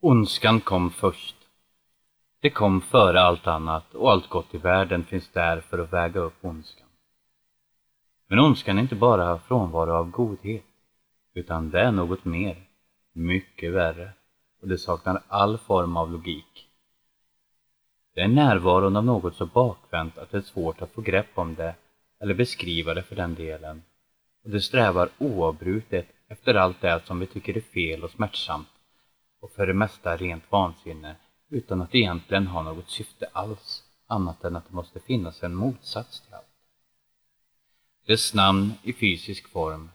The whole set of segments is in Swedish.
Ondskan kom först. Det kom före allt annat och allt gott i världen finns där för att väga upp ondskan. Men ondskan är inte bara frånvaro av godhet, utan det är något mer, mycket värre, och det saknar all form av logik. Det är närvaron av något så bakvänt att det är svårt att få grepp om det, eller beskriva det för den delen. Och det strävar oavbrutet efter allt det som vi tycker är fel och smärtsamt och för det mesta rent vansinne utan att egentligen ha något syfte alls annat än att det måste finnas en motsats till allt. Dess namn i fysisk form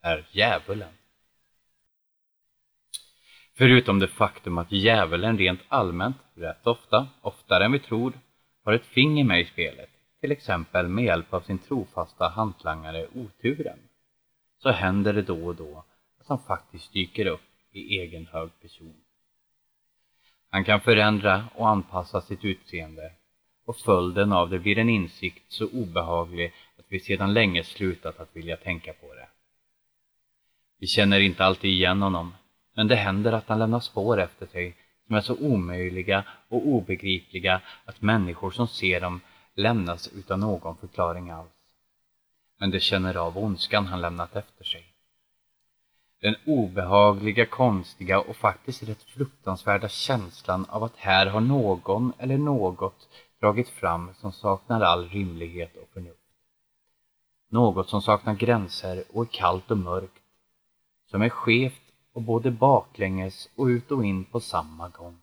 är djävulen. Förutom det faktum att djävulen rent allmänt, rätt ofta, oftare än vi tror, har ett finger med i spelet, till exempel med hjälp av sin trofasta hantlangare oturen, så händer det då och då att han faktiskt dyker upp i egen hög person. Han kan förändra och anpassa sitt utseende och följden av det blir en insikt så obehaglig att vi sedan länge slutat att vilja tänka på det. Vi känner inte alltid igen honom, men det händer att han lämnar spår efter sig som är så omöjliga och obegripliga att människor som ser dem lämnas utan någon förklaring alls. Men de känner av ondskan han lämnat efter sig. Den obehagliga, konstiga och faktiskt rätt fruktansvärda känslan av att här har någon eller något dragit fram som saknar all rimlighet och förnuft. Något som saknar gränser och är kallt och mörkt. Som är skevt och både baklänges och ut och in på samma gång.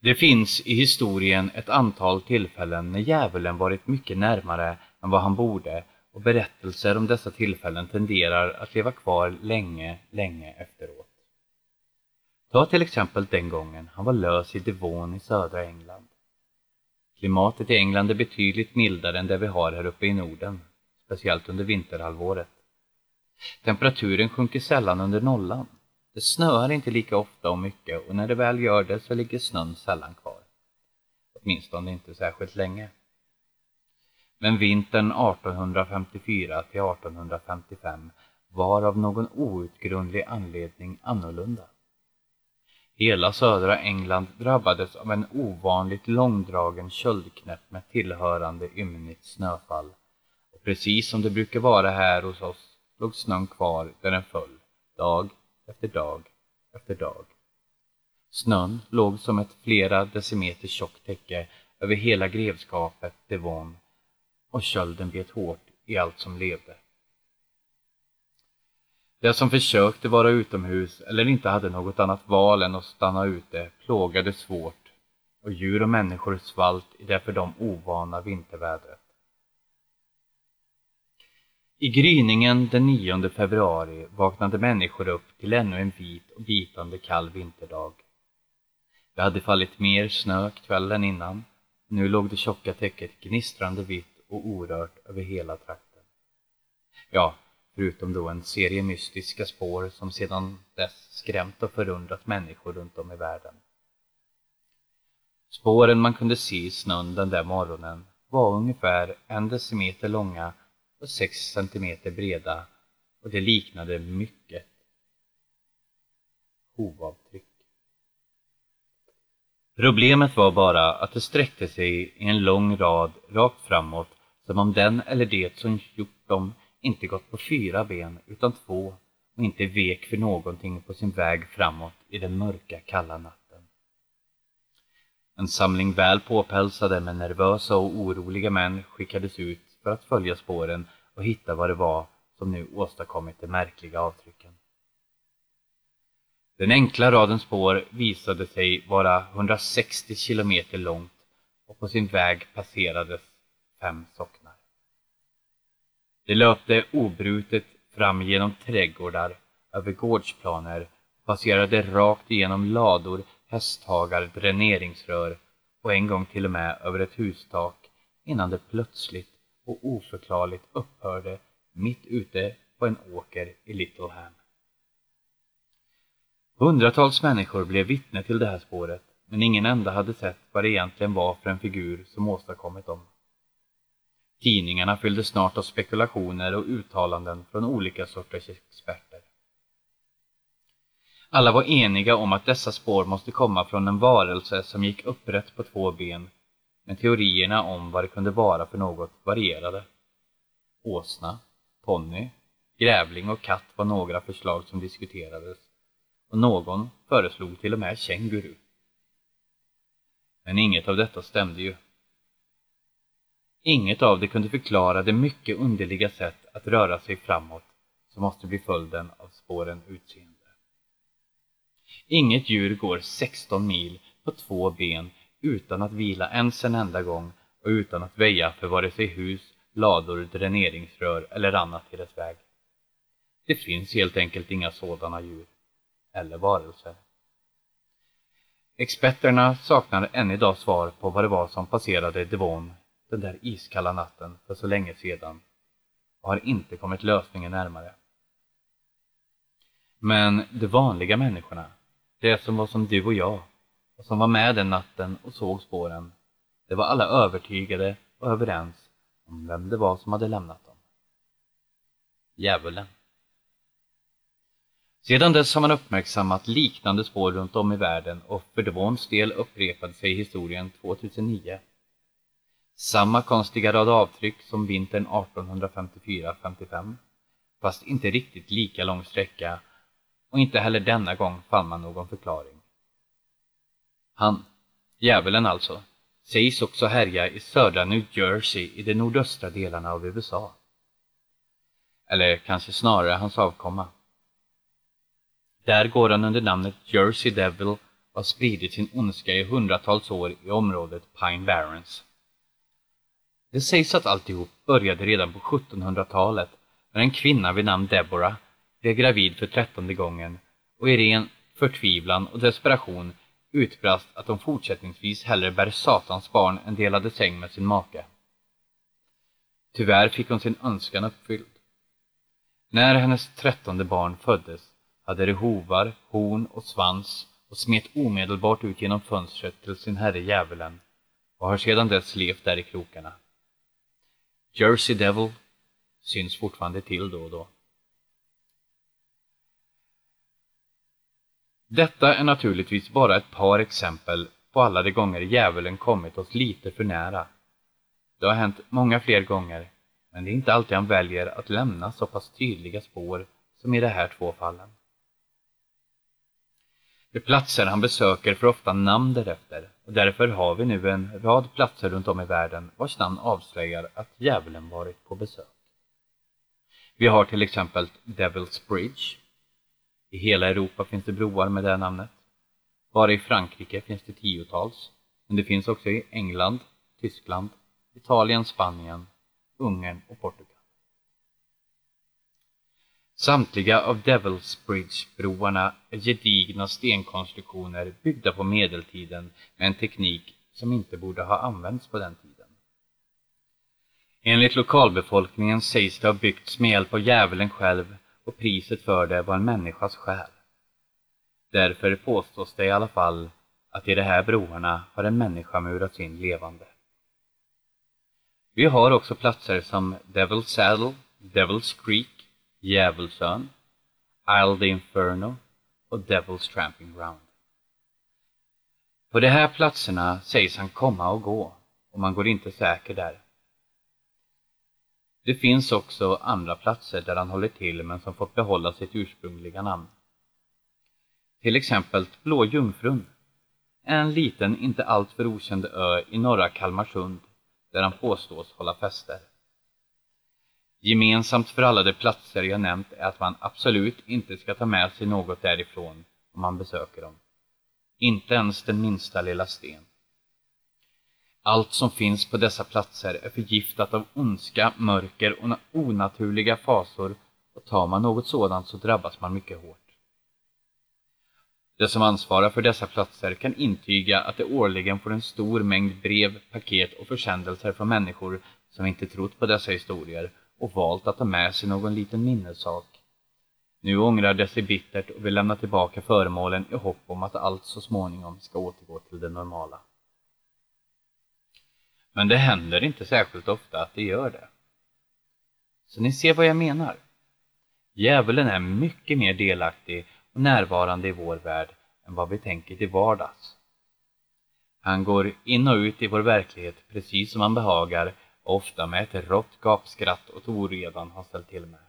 Det finns i historien ett antal tillfällen när djävulen varit mycket närmare än vad han borde och berättelser om dessa tillfällen tenderar att leva kvar länge, länge efteråt. Ta till exempel den gången han var lös i Devon i södra England. Klimatet i England är betydligt mildare än det vi har här uppe i Norden, speciellt under vinterhalvåret. Temperaturen sjunker sällan under nollan. Det snöar inte lika ofta och mycket och när det väl gör det så ligger snön sällan kvar. Åtminstone inte särskilt länge. Men vintern 1854 till 1855 var av någon outgrundlig anledning annorlunda. Hela södra England drabbades av en ovanligt långdragen köldknäpp med tillhörande ymnigt snöfall. Och precis som det brukar vara här hos oss låg snön kvar där den föll, dag efter dag efter dag. Snön låg som ett flera decimeter tjockt täcke över hela grevskapet Devon och kölden bet hårt i allt som levde. De som försökte vara utomhus eller inte hade något annat val än att stanna ute plågades svårt och djur och människor svalt i det för dem ovana vintervädret. I gryningen den 9 februari vaknade människor upp till ännu en vit och bitande kall vinterdag. Det hade fallit mer snö kvällen innan. Nu låg det tjocka täcket gnistrande vitt och orört över hela trakten. Ja, förutom då en serie mystiska spår som sedan dess skrämt och förundrat människor runt om i världen. Spåren man kunde se i snön den där morgonen var ungefär en decimeter långa och sex centimeter breda och det liknade mycket hovavtryck. Problemet var bara att det sträckte sig i en lång rad rakt framåt som om den eller det som gjort dem inte gått på fyra ben utan två och inte vek för någonting på sin väg framåt i den mörka kalla natten. En samling väl påpälsade men nervösa och oroliga män skickades ut för att följa spåren och hitta vad det var som nu åstadkommit de märkliga avtrycken. Den enkla raden spår visade sig vara 160 kilometer långt och på sin väg passerades fem socknar. Det löpte obrutet fram genom trädgårdar, över gårdsplaner, passerade rakt igenom lador, hästhagar, dräneringsrör och en gång till och med över ett hustak innan det plötsligt och oförklarligt upphörde mitt ute på en åker i Littleham. Hundratals människor blev vittne till det här spåret, men ingen enda hade sett vad det egentligen var för en figur som åstadkommit dem. Tidningarna fylldes snart av spekulationer och uttalanden från olika sorters experter. Alla var eniga om att dessa spår måste komma från en varelse som gick upprätt på två ben, men teorierna om vad det kunde vara för något varierade. Åsna, ponny, grävling och katt var några förslag som diskuterades, och någon föreslog till och med känguru. Men inget av detta stämde ju. Inget av det kunde förklara det mycket underliga sätt att röra sig framåt som måste bli följden av spåren utseende. Inget djur går 16 mil på två ben utan att vila ens en enda gång och utan att väja för vare sig hus, lador, dräneringsrör eller annat i dess väg. Det finns helt enkelt inga sådana djur eller varelser. Experterna saknar än idag svar på vad det var som passerade Devon den där iskalla natten för så länge sedan och har inte kommit lösningen närmare. Men de vanliga människorna, det som var som du och jag och som var med den natten och såg spåren, det var alla övertygade och överens om vem det var som hade lämnat dem. Djävulen. Sedan dess har man uppmärksammat liknande spår runt om i världen och för Devons del upprepade sig historien 2009. Samma konstiga rad avtryck som vintern 1854-55, fast inte riktigt lika lång sträcka och inte heller denna gång fann man någon förklaring. Han, djävulen alltså, sägs också härja i södra New Jersey i de nordöstra delarna av USA. Eller kanske snarare hans avkomma. Där går han under namnet Jersey Devil och har spridit sin ondska i hundratals år i området Pine Barrens. Det sägs att alltihop började redan på 1700-talet när en kvinna vid namn Deborah blev gravid för trettonde gången och i ren förtvivlan och desperation utbrast att hon fortsättningsvis hellre bär satans barn än delade säng med sin make. Tyvärr fick hon sin önskan uppfylld. När hennes trettonde barn föddes hade det hovar, horn och svans och smet omedelbart ut genom fönstret till sin herre djävulen och har sedan dess levt där i krokarna. Jersey Devil syns fortfarande till då och då. Detta är naturligtvis bara ett par exempel på alla de gånger djävulen kommit oss lite för nära. Det har hänt många fler gånger, men det är inte alltid han väljer att lämna så pass tydliga spår som i de här två fallen. De platser han besöker får ofta namn därefter och därför har vi nu en rad platser runt om i världen vars namn avslöjar att djävulen varit på besök. Vi har till exempel Devil's Bridge. I hela Europa finns det broar med det namnet. Bara i Frankrike finns det tiotals, men det finns också i England, Tyskland, Italien, Spanien, Ungern och Portugal. Samtliga av Devil's Bridge-broarna är gedigna stenkonstruktioner byggda på medeltiden med en teknik som inte borde ha använts på den tiden. Enligt lokalbefolkningen sägs det ha byggts med hjälp av djävulen själv och priset för det var en människas själ. Därför påstås det i alla fall att i de här broarna har en människa murats in levande. Vi har också platser som Devil's Saddle, Devil's Creek, Djävulsön, Isle the Inferno och Devil's Tramping Ground. På de här platserna sägs han komma och gå och man går inte säker där. Det finns också andra platser där han håller till men som fått behålla sitt ursprungliga namn. Till exempel Blå Jungfrun, en liten, inte alltför okänd ö i norra Kalmarsund där han påstås hålla fester. Gemensamt för alla de platser jag nämnt är att man absolut inte ska ta med sig något därifrån om man besöker dem. Inte ens den minsta lilla sten. Allt som finns på dessa platser är förgiftat av ondska, mörker och onaturliga fasor och tar man något sådant så drabbas man mycket hårt. De som ansvarar för dessa platser kan intyga att de årligen får en stor mängd brev, paket och försändelser från människor som inte trott på dessa historier och valt att ta med sig någon liten minnessak. Nu ångrar de sig bittert och vill lämna tillbaka föremålen i hopp om att allt så småningom ska återgå till det normala. Men det händer inte särskilt ofta att det gör det. Så ni ser vad jag menar. Djävulen är mycket mer delaktig och närvarande i vår värld än vad vi tänker till vardags. Han går in och ut i vår verklighet precis som han behagar ofta med ett rått gapskratt åt oredan han ställt till med.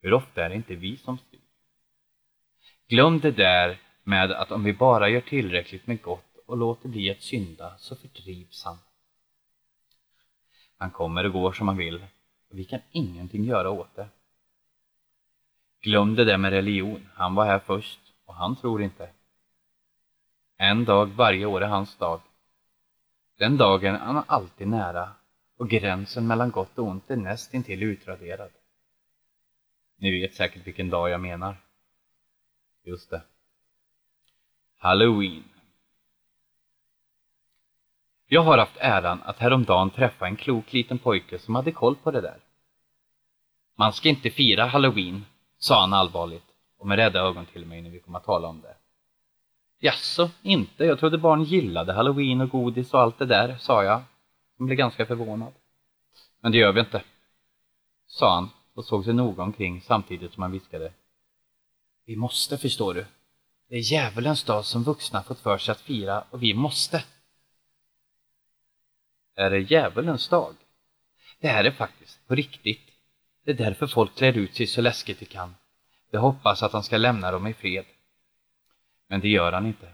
Hur ofta är det inte vi som styr? Glöm det där med att om vi bara gör tillräckligt med gott och låter bli att synda så fördrivs han. Han kommer och går som han vill och vi kan ingenting göra åt det. Glöm det där med religion, han var här först och han tror inte. En dag varje år är hans dag. Den dagen är han alltid nära och gränsen mellan gott och ont är näst intill utraderad. Ni vet säkert vilken dag jag menar. Just det. Halloween. Jag har haft äran att häromdagen träffa en klok liten pojke som hade koll på det där. Man ska inte fira halloween, sa han allvarligt och med rädda ögon till mig när vi kom att tala om det. Jaså, inte? Jag trodde barn gillade halloween och godis och allt det där, sa jag. Han blev ganska förvånad. Men det gör vi inte, sa han och såg sig noga omkring samtidigt som han viskade. Vi måste, förstår du. Det är djävulens dag som vuxna fått för sig att fira och vi måste. Är det djävulens dag? Det här är faktiskt på riktigt. Det är därför folk klär ut sig så läskigt de kan. De hoppas att han ska lämna dem i fred. Men det gör han inte.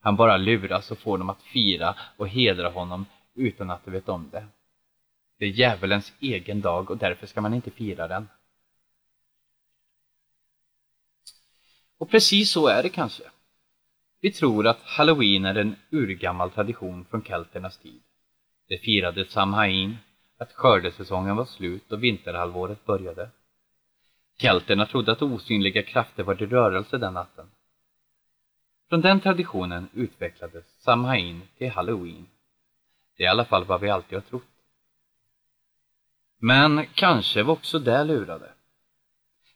Han bara luras och får dem att fira och hedra honom utan att de vet om det. Det är djävulens egen dag och därför ska man inte fira den. Och precis så är det kanske. Vi tror att halloween är en urgammal tradition från kelternas tid. Det firades Samhain, att skördesäsongen var slut och vinterhalvåret började. Kelterna trodde att osynliga krafter var i rörelse den natten. Från den traditionen utvecklades Samhain till Halloween. Det är i alla fall vad vi alltid har trott. Men kanske var också det lurade.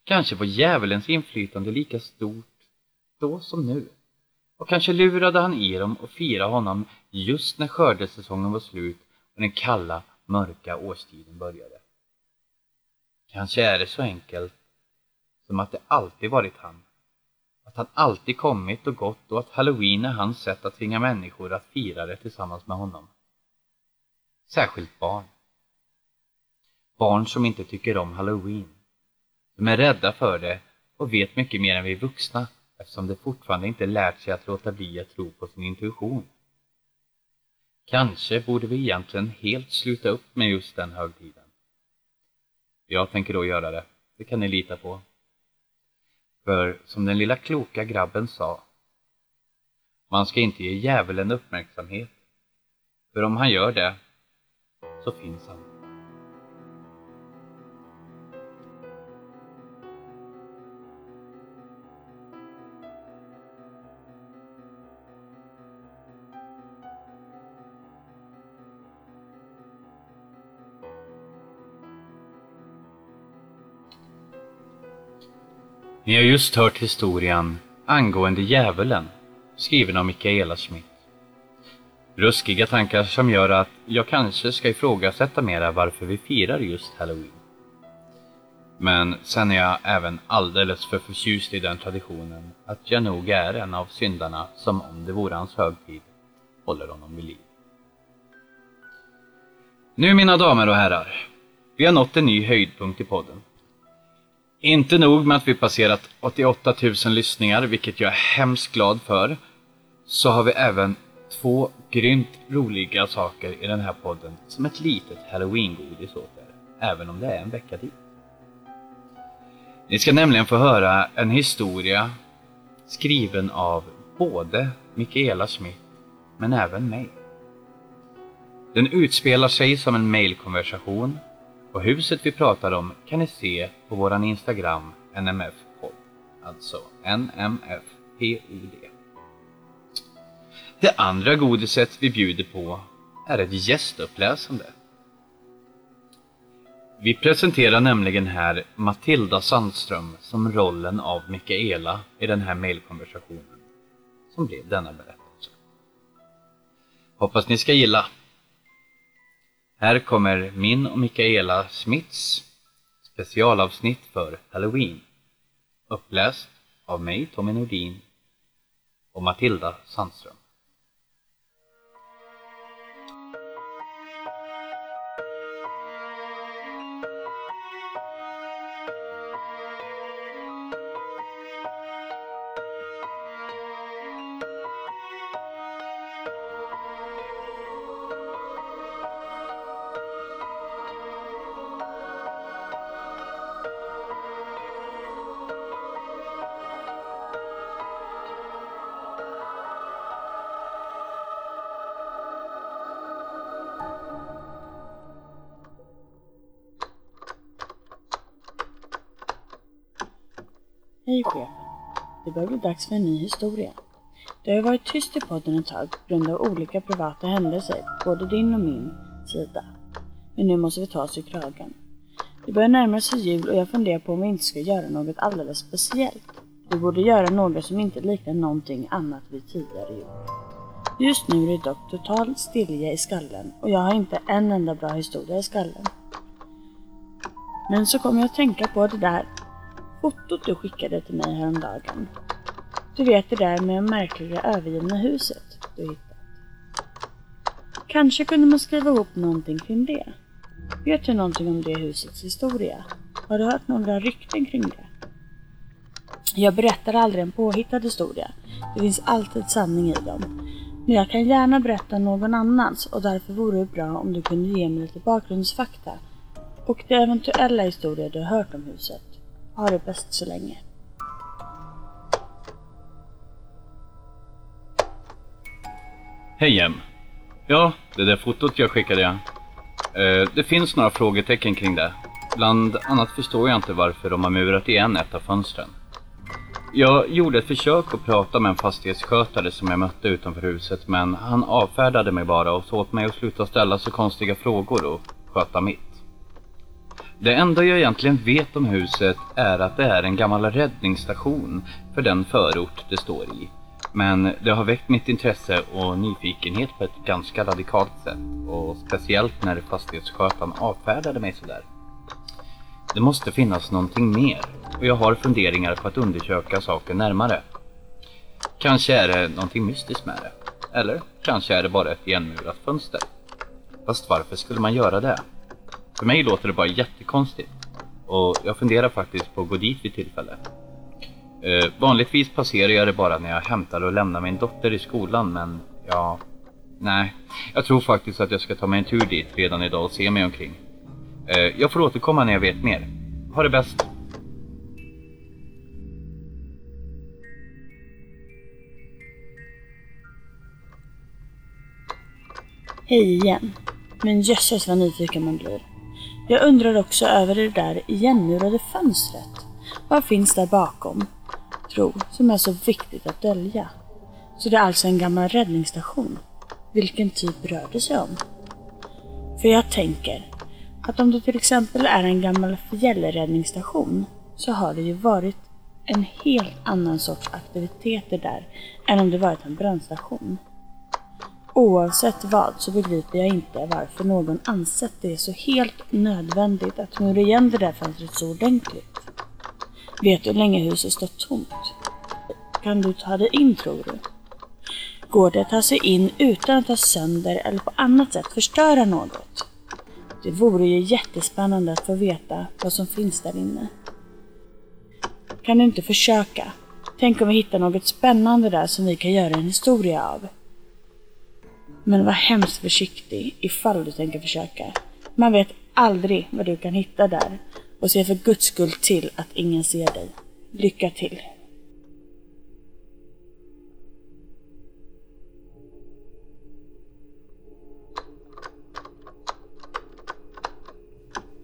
Kanske var djävulens inflytande lika stort då som nu. Och kanske lurade han i dem och firade honom just när skördesäsongen var slut och den kalla, mörka årstiden började. Kanske är det så enkelt som att det alltid varit han. Att han alltid kommit och gått och att halloween är hans sätt att tvinga människor att fira det tillsammans med honom. Särskilt barn. Barn som inte tycker om halloween. De är rädda för det och vet mycket mer än vi vuxna eftersom de fortfarande inte lärt sig att låta bli att tro på sin intuition. Kanske borde vi egentligen helt sluta upp med just den högtiden. Jag tänker då göra det, det kan ni lita på. För som den lilla kloka grabben sa, man ska inte ge djävulen uppmärksamhet, för om han gör det så finns han. Ni har just hört historien angående djävulen, skriven av Mikaela Schmidt. Ruskiga tankar som gör att jag kanske ska ifrågasätta mera varför vi firar just Halloween. Men sen är jag även alldeles för förtjust i den traditionen att jag nog är en av syndarna som om det vore hans högtid håller honom vid liv. Nu mina damer och herrar, vi har nått en ny höjdpunkt i podden. Inte nog med att vi passerat 88 000 lyssningar, vilket jag är hemskt glad för, så har vi även två grymt roliga saker i den här podden som ett litet halloween-godis åt er, även om det är en vecka dit. Ni ska nämligen få höra en historia skriven av både Mikaela Schmidt, men även mig. Den utspelar sig som en mailkonversation och huset vi pratar om kan ni se på våran Instagram nmfpod. Alltså NMFPOD. Det andra godiset vi bjuder på är ett gästuppläsande. Vi presenterar nämligen här Matilda Sandström som rollen av Mikaela i den här mailkonversationen som blev denna berättelse. Hoppas ni ska gilla. Här kommer min och Mikaela Smiths specialavsnitt för Halloween. Uppläst av mig, Tommy Nordin och Matilda Sandström. Hej chefen. Det börjar bli dags för en ny historia. Det har ju varit tyst i podden ett tag på grund av olika privata händelser, både din och min sida. Men nu måste vi ta oss i kragen. Det börjar närma sig jul och jag funderar på om vi inte ska göra något alldeles speciellt. Vi borde göra något som inte liknar någonting annat vi tidigare gjort. Just nu är det dock total stilja i skallen och jag har inte en enda bra historia i skallen. Men så kommer jag att tänka på det där fotot du skickade till mig häromdagen. Du vet det där med det märkliga övergivna huset du hittat. Kanske kunde man skriva ihop någonting kring det. Vet du någonting om det husets historia? Har du hört några rykten kring det? Jag berättar aldrig en påhittad historia. Det finns alltid sanning i dem. Men jag kan gärna berätta någon annans och därför vore det bra om du kunde ge mig lite bakgrundsfakta och de eventuella historier du har hört om huset. Ha det bäst så länge. Hej Jem. Ja, det där fotot jag skickade ja. Eh, det finns några frågetecken kring det. Bland annat förstår jag inte varför de har murat igen ett av fönstren. Jag gjorde ett försök att prata med en fastighetsskötare som jag mötte utanför huset men han avfärdade mig bara och så åt mig att sluta ställa så konstiga frågor och sköta mitt. Det enda jag egentligen vet om huset är att det är en gammal räddningsstation för den förort det står i. Men det har väckt mitt intresse och nyfikenhet på ett ganska radikalt sätt och speciellt när fastighetsskötaren avfärdade mig sådär. Det måste finnas någonting mer och jag har funderingar på att undersöka saken närmare. Kanske är det någonting mystiskt med det. Eller kanske är det bara ett igenmurat fönster. Fast varför skulle man göra det? För mig låter det bara jättekonstigt. Och jag funderar faktiskt på att gå dit vid tillfälle. Eh, vanligtvis passerar jag det bara när jag hämtar och lämnar min dotter i skolan men ja... Nej, jag tror faktiskt att jag ska ta mig en tur dit redan idag och se mig omkring. Eh, jag får återkomma när jag vet mer. Ha det bäst! Hej igen. Men jösses vad nyfiken man blir. Jag undrar också över det där igenmurade fönstret. Vad finns där bakom? Tro, som är så viktigt att dölja. Så det är alltså en gammal räddningsstation. Vilken typ rör det sig om? För jag tänker att om det till exempel är en gammal fjällräddningsstation så har det ju varit en helt annan sorts aktiviteter där än om det varit en brandstation. Oavsett vad så begriper jag inte varför någon ansett det så helt nödvändigt att mura igen det där fönstret så ordentligt. Vet du hur länge huset stått tomt? Kan du ta dig in tror du? Går det att ta sig in utan att ta sönder eller på annat sätt förstöra något? Det vore ju jättespännande att få veta vad som finns där inne. Kan du inte försöka? Tänk om vi hittar något spännande där som vi kan göra en historia av. Men var hemskt försiktig ifall du tänker försöka. Man vet aldrig vad du kan hitta där. Och se för guds skull till att ingen ser dig. Lycka till!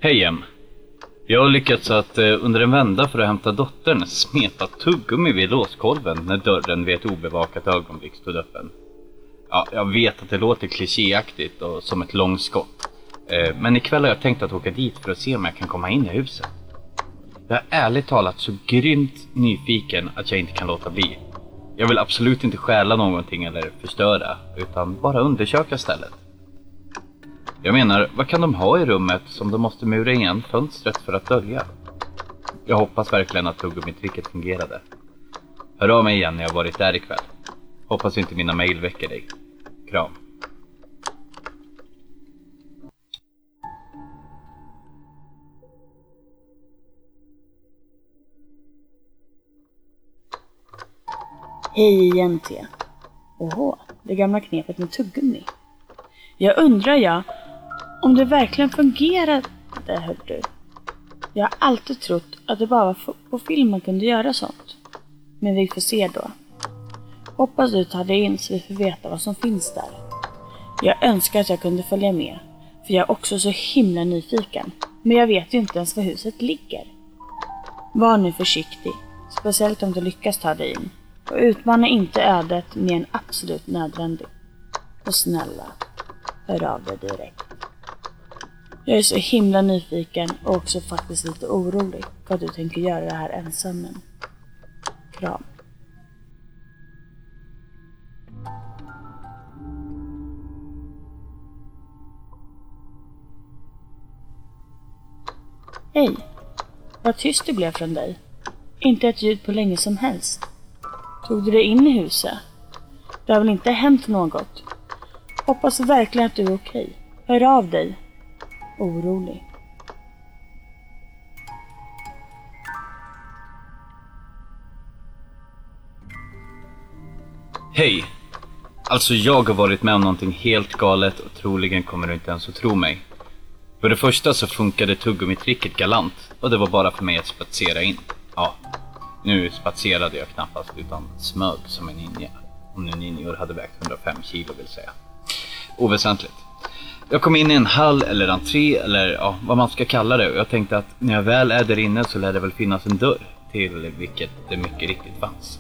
Hej Em. Jag har lyckats att eh, under en vända för att hämta dottern smeta tuggummi vid låskolven när dörren vid ett obevakat ögonblick stod öppen. Ja, jag vet att det låter klichéaktigt och som ett långskott. Eh, men ikväll har jag tänkt att åka dit för att se om jag kan komma in i huset. Jag är ärligt talat så grymt nyfiken att jag inte kan låta bli. Jag vill absolut inte stjäla någonting eller förstöra, utan bara undersöka stället. Jag menar, vad kan de ha i rummet som de måste mura igen fönstret för att dölja? Jag hoppas verkligen att tuggummitricket fungerade. Hör av mig igen när jag varit där ikväll. Hoppas inte mina mail väcker dig. Kram. Hej igen T. Åhå, det gamla knepet med tuggummi. Jag undrar jag om det verkligen fungerade, hör du. Jag har alltid trott att det bara var på film man kunde göra sånt. Men vi får se då. Hoppas du tar dig in så vi får veta vad som finns där. Jag önskar att jag kunde följa med, för jag är också så himla nyfiken. Men jag vet ju inte ens var huset ligger. Var nu försiktig, speciellt om du lyckas ta dig in. Och utmana inte ödet mer än absolut nödvändigt. Och snälla, hör av dig direkt. Jag är så himla nyfiken och också faktiskt lite orolig för att du tänker göra det här ensam. Kram. Hej! Vad tyst det blev från dig. Inte ett ljud på länge som helst. Tog du dig in i huset? Det har väl inte hänt något? Hoppas verkligen att du är okej. Hör av dig. Orolig. Hej! Alltså jag har varit med om någonting helt galet och troligen kommer du inte ens att tro mig. För det första så funkade tuggummitricket galant och det var bara för mig att spatsera in. Ja, nu spatserade jag knappast utan smög som en ninja. Om nu ninjor hade vägt 105 kilo vill säga. Oväsentligt. Jag kom in i en hall eller entré eller ja, vad man ska kalla det och jag tänkte att när jag väl är där inne så lär det väl finnas en dörr till vilket det mycket riktigt fanns.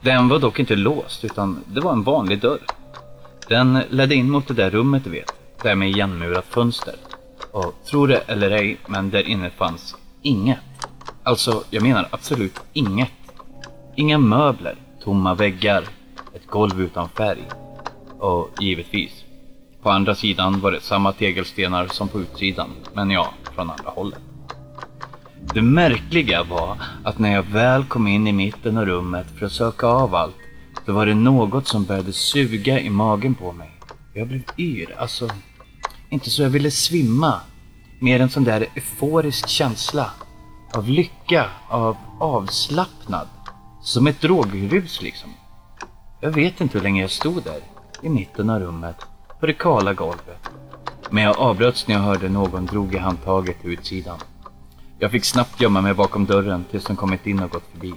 Den var dock inte låst utan det var en vanlig dörr. Den ledde in mot det där rummet du vet, där med igenmurat fönster. Och tro det eller ej, men där inne fanns inget. Alltså, jag menar absolut inget. Inga möbler, tomma väggar, ett golv utan färg. Och givetvis, på andra sidan var det samma tegelstenar som på utsidan, men ja, från andra hållet. Det märkliga var att när jag väl kom in i mitten av rummet för att söka av allt, så var det något som började suga i magen på mig. Jag blev yr, alltså inte så jag ville svimma, mer en sån där euforisk känsla av lycka, av avslappnad. Som ett drogrus liksom. Jag vet inte hur länge jag stod där, i mitten av rummet, på det kala golvet. Men jag avbröts när jag hörde någon drog i handtaget till utsidan. Jag fick snabbt gömma mig bakom dörren tills de kommit in och gått förbi.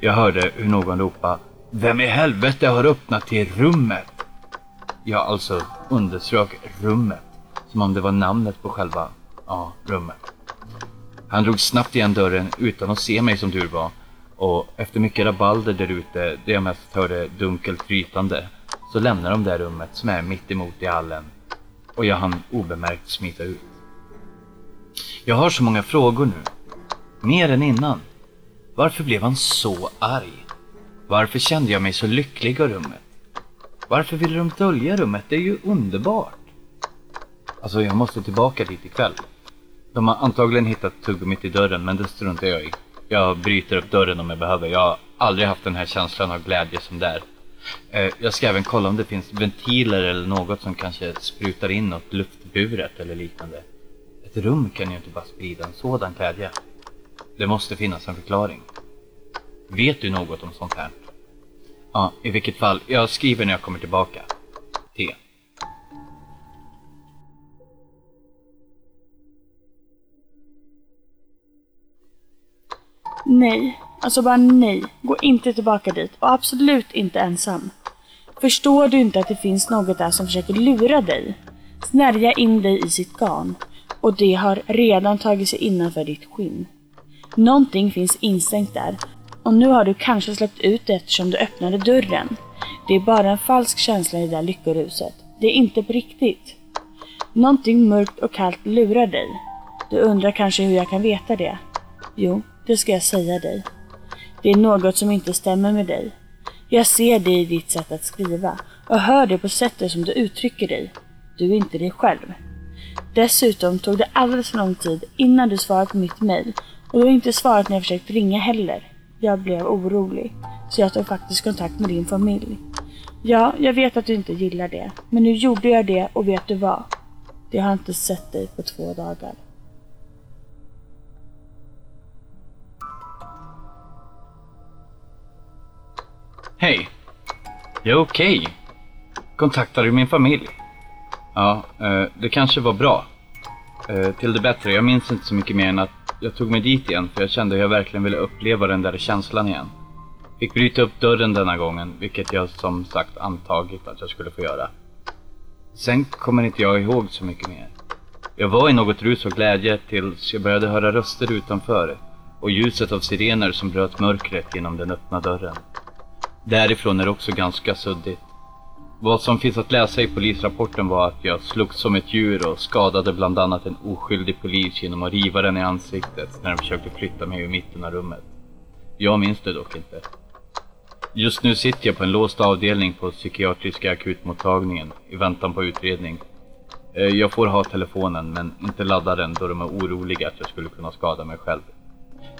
Jag hörde hur någon ropade Vem i helvete har öppnat till rummet? Jag alltså underströk rummet, som om det var namnet på själva, ja, rummet. Han drog snabbt igen dörren utan att se mig som tur var. Och efter mycket rabalder där ute, där jag mest hörde dunkelt rytande, så lämnade de det rummet som är mitt emot i hallen. Och jag hann obemärkt smita ut. Jag har så många frågor nu. Mer än innan. Varför blev han så arg? Varför kände jag mig så lycklig av rummet? Varför ville de dölja rummet? Det är ju underbart. Alltså, jag måste tillbaka dit ikväll. De har antagligen hittat tuggummit i dörren, men det struntar jag i. Jag bryter upp dörren om jag behöver. Jag har aldrig haft den här känslan av glädje som där. Eh, jag ska även kolla om det finns ventiler eller något som kanske sprutar in något luftburet eller liknande. Ett rum kan ju inte bara sprida en sådan glädje. Det måste finnas en förklaring. Vet du något om sånt här? Ja, i vilket fall. Jag skriver när jag kommer tillbaka. T. Nej, alltså bara nej. Gå inte tillbaka dit och absolut inte ensam. Förstår du inte att det finns något där som försöker lura dig? Snärja in dig i sitt garn och det har redan tagit sig innanför ditt skinn. Någonting finns instängt där och nu har du kanske släppt ut det eftersom du öppnade dörren. Det är bara en falsk känsla i det där lyckoruset. Det är inte på riktigt. Någonting mörkt och kallt lurar dig. Du undrar kanske hur jag kan veta det? Jo, det ska jag säga dig. Det är något som inte stämmer med dig. Jag ser det i ditt sätt att skriva och hör det på sättet som du uttrycker dig. Du är inte dig själv. Dessutom tog det alldeles för lång tid innan du svarade på mitt mail och du har inte svarat när jag försökt ringa heller. Jag blev orolig, så jag tog faktiskt kontakt med din familj. Ja, jag vet att du inte gillar det, men nu gjorde jag det och vet du vad? Jag har inte sett dig på två dagar. Hej! Jag är okej. Okay. Kontaktade du min familj? Ja, eh, det kanske var bra. Eh, till det bättre, jag minns inte så mycket mer än att jag tog mig dit igen för jag kände att jag verkligen ville uppleva den där känslan igen. Fick bryta upp dörren denna gången, vilket jag som sagt antagit att jag skulle få göra. Sen kommer inte jag ihåg så mycket mer. Jag var i något rus och glädje tills jag började höra röster utanför och ljuset av sirener som bröt mörkret genom den öppna dörren. Därifrån är det också ganska suddigt. Vad som finns att läsa i polisrapporten var att jag slogs som ett djur och skadade bland annat en oskyldig polis genom att riva den i ansiktet när den försökte flytta mig ur mitten av rummet. Jag minns det dock inte. Just nu sitter jag på en låst avdelning på psykiatriska akutmottagningen i väntan på utredning. Eh, jag får ha telefonen men inte ladda den då de är oroliga att jag skulle kunna skada mig själv.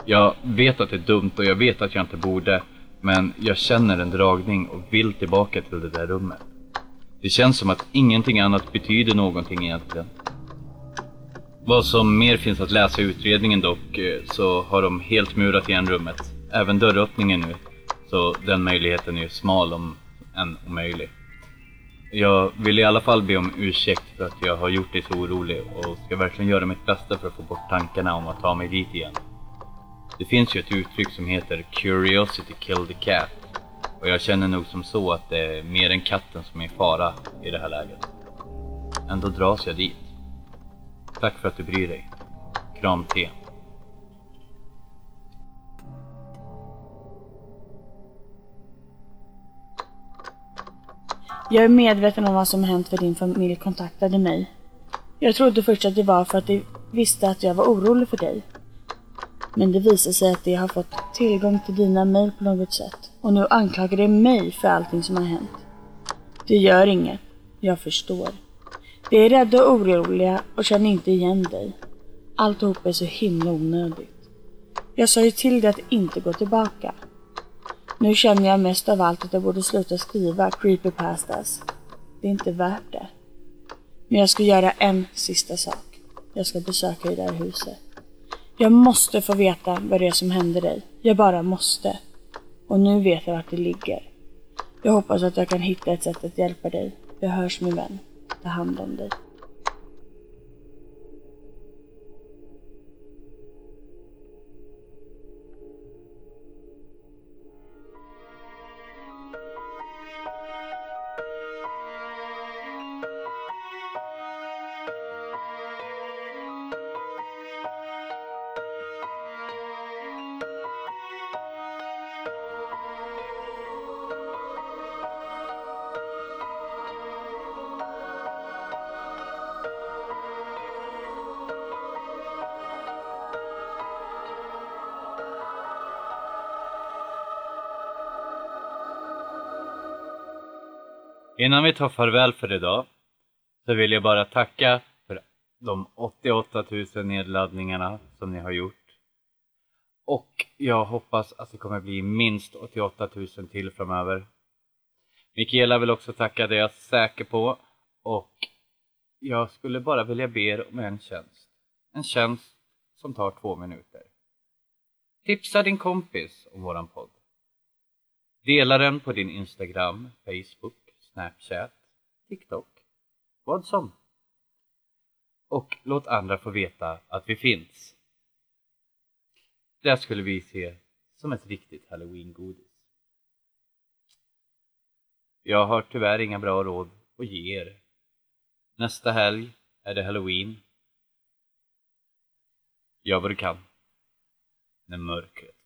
Jag vet att det är dumt och jag vet att jag inte borde men jag känner en dragning och vill tillbaka till det där rummet. Det känns som att ingenting annat betyder någonting egentligen. Vad som mer finns att läsa i utredningen dock, eh, så har de helt murat igen rummet. Även dörröppningen nu. Så den möjligheten är ju smal om än omöjlig. Jag vill i alla fall be om ursäkt för att jag har gjort dig så orolig och ska verkligen göra mitt bästa för att få bort tankarna om att ta mig dit igen. Det finns ju ett uttryck som heter “Curiosity killed the cat” och jag känner nog som så att det är mer än katten som är i fara i det här läget. Ändå dras jag dit. Tack för att du bryr dig. Kram T. Jag är medveten om vad som hänt för din familj kontaktade mig. Jag trodde först att det var för att de visste att jag var orolig för dig. Men det visar sig att de har fått tillgång till dina mejl på något sätt. Och nu anklagar de mig för allting som har hänt. Det gör inget. Jag förstår. De är rädda och oroliga och känner inte igen dig. Alltihop är så himla onödigt. Jag sa ju till dig att inte gå tillbaka. Nu känner jag mest av allt att jag borde sluta skriva creepypastas. Det är inte värt det. Men jag ska göra en sista sak. Jag ska besöka det där huset. Jag måste få veta vad det är som händer dig. Jag bara måste. Och nu vet jag vart det ligger. Jag hoppas att jag kan hitta ett sätt att hjälpa dig. Vi hörs min vän. Ta hand om dig. Innan vi tar farväl för idag så vill jag bara tacka för de 88 000 nedladdningarna som ni har gjort. Och jag hoppas att det kommer bli minst 88 000 till framöver. Mikaela vill också tacka, det är jag säker på. Och jag skulle bara vilja be er om en tjänst. En tjänst som tar två minuter. Tipsa din kompis om våran podd. Dela den på din Instagram, Facebook Snapchat, TikTok, vad som. Och låt andra få veta att vi finns. Det skulle vi se som ett riktigt halloween-godis. Jag har tyvärr inga bra råd att ge er. Nästa helg är det halloween. Gör vad du kan. När mörkret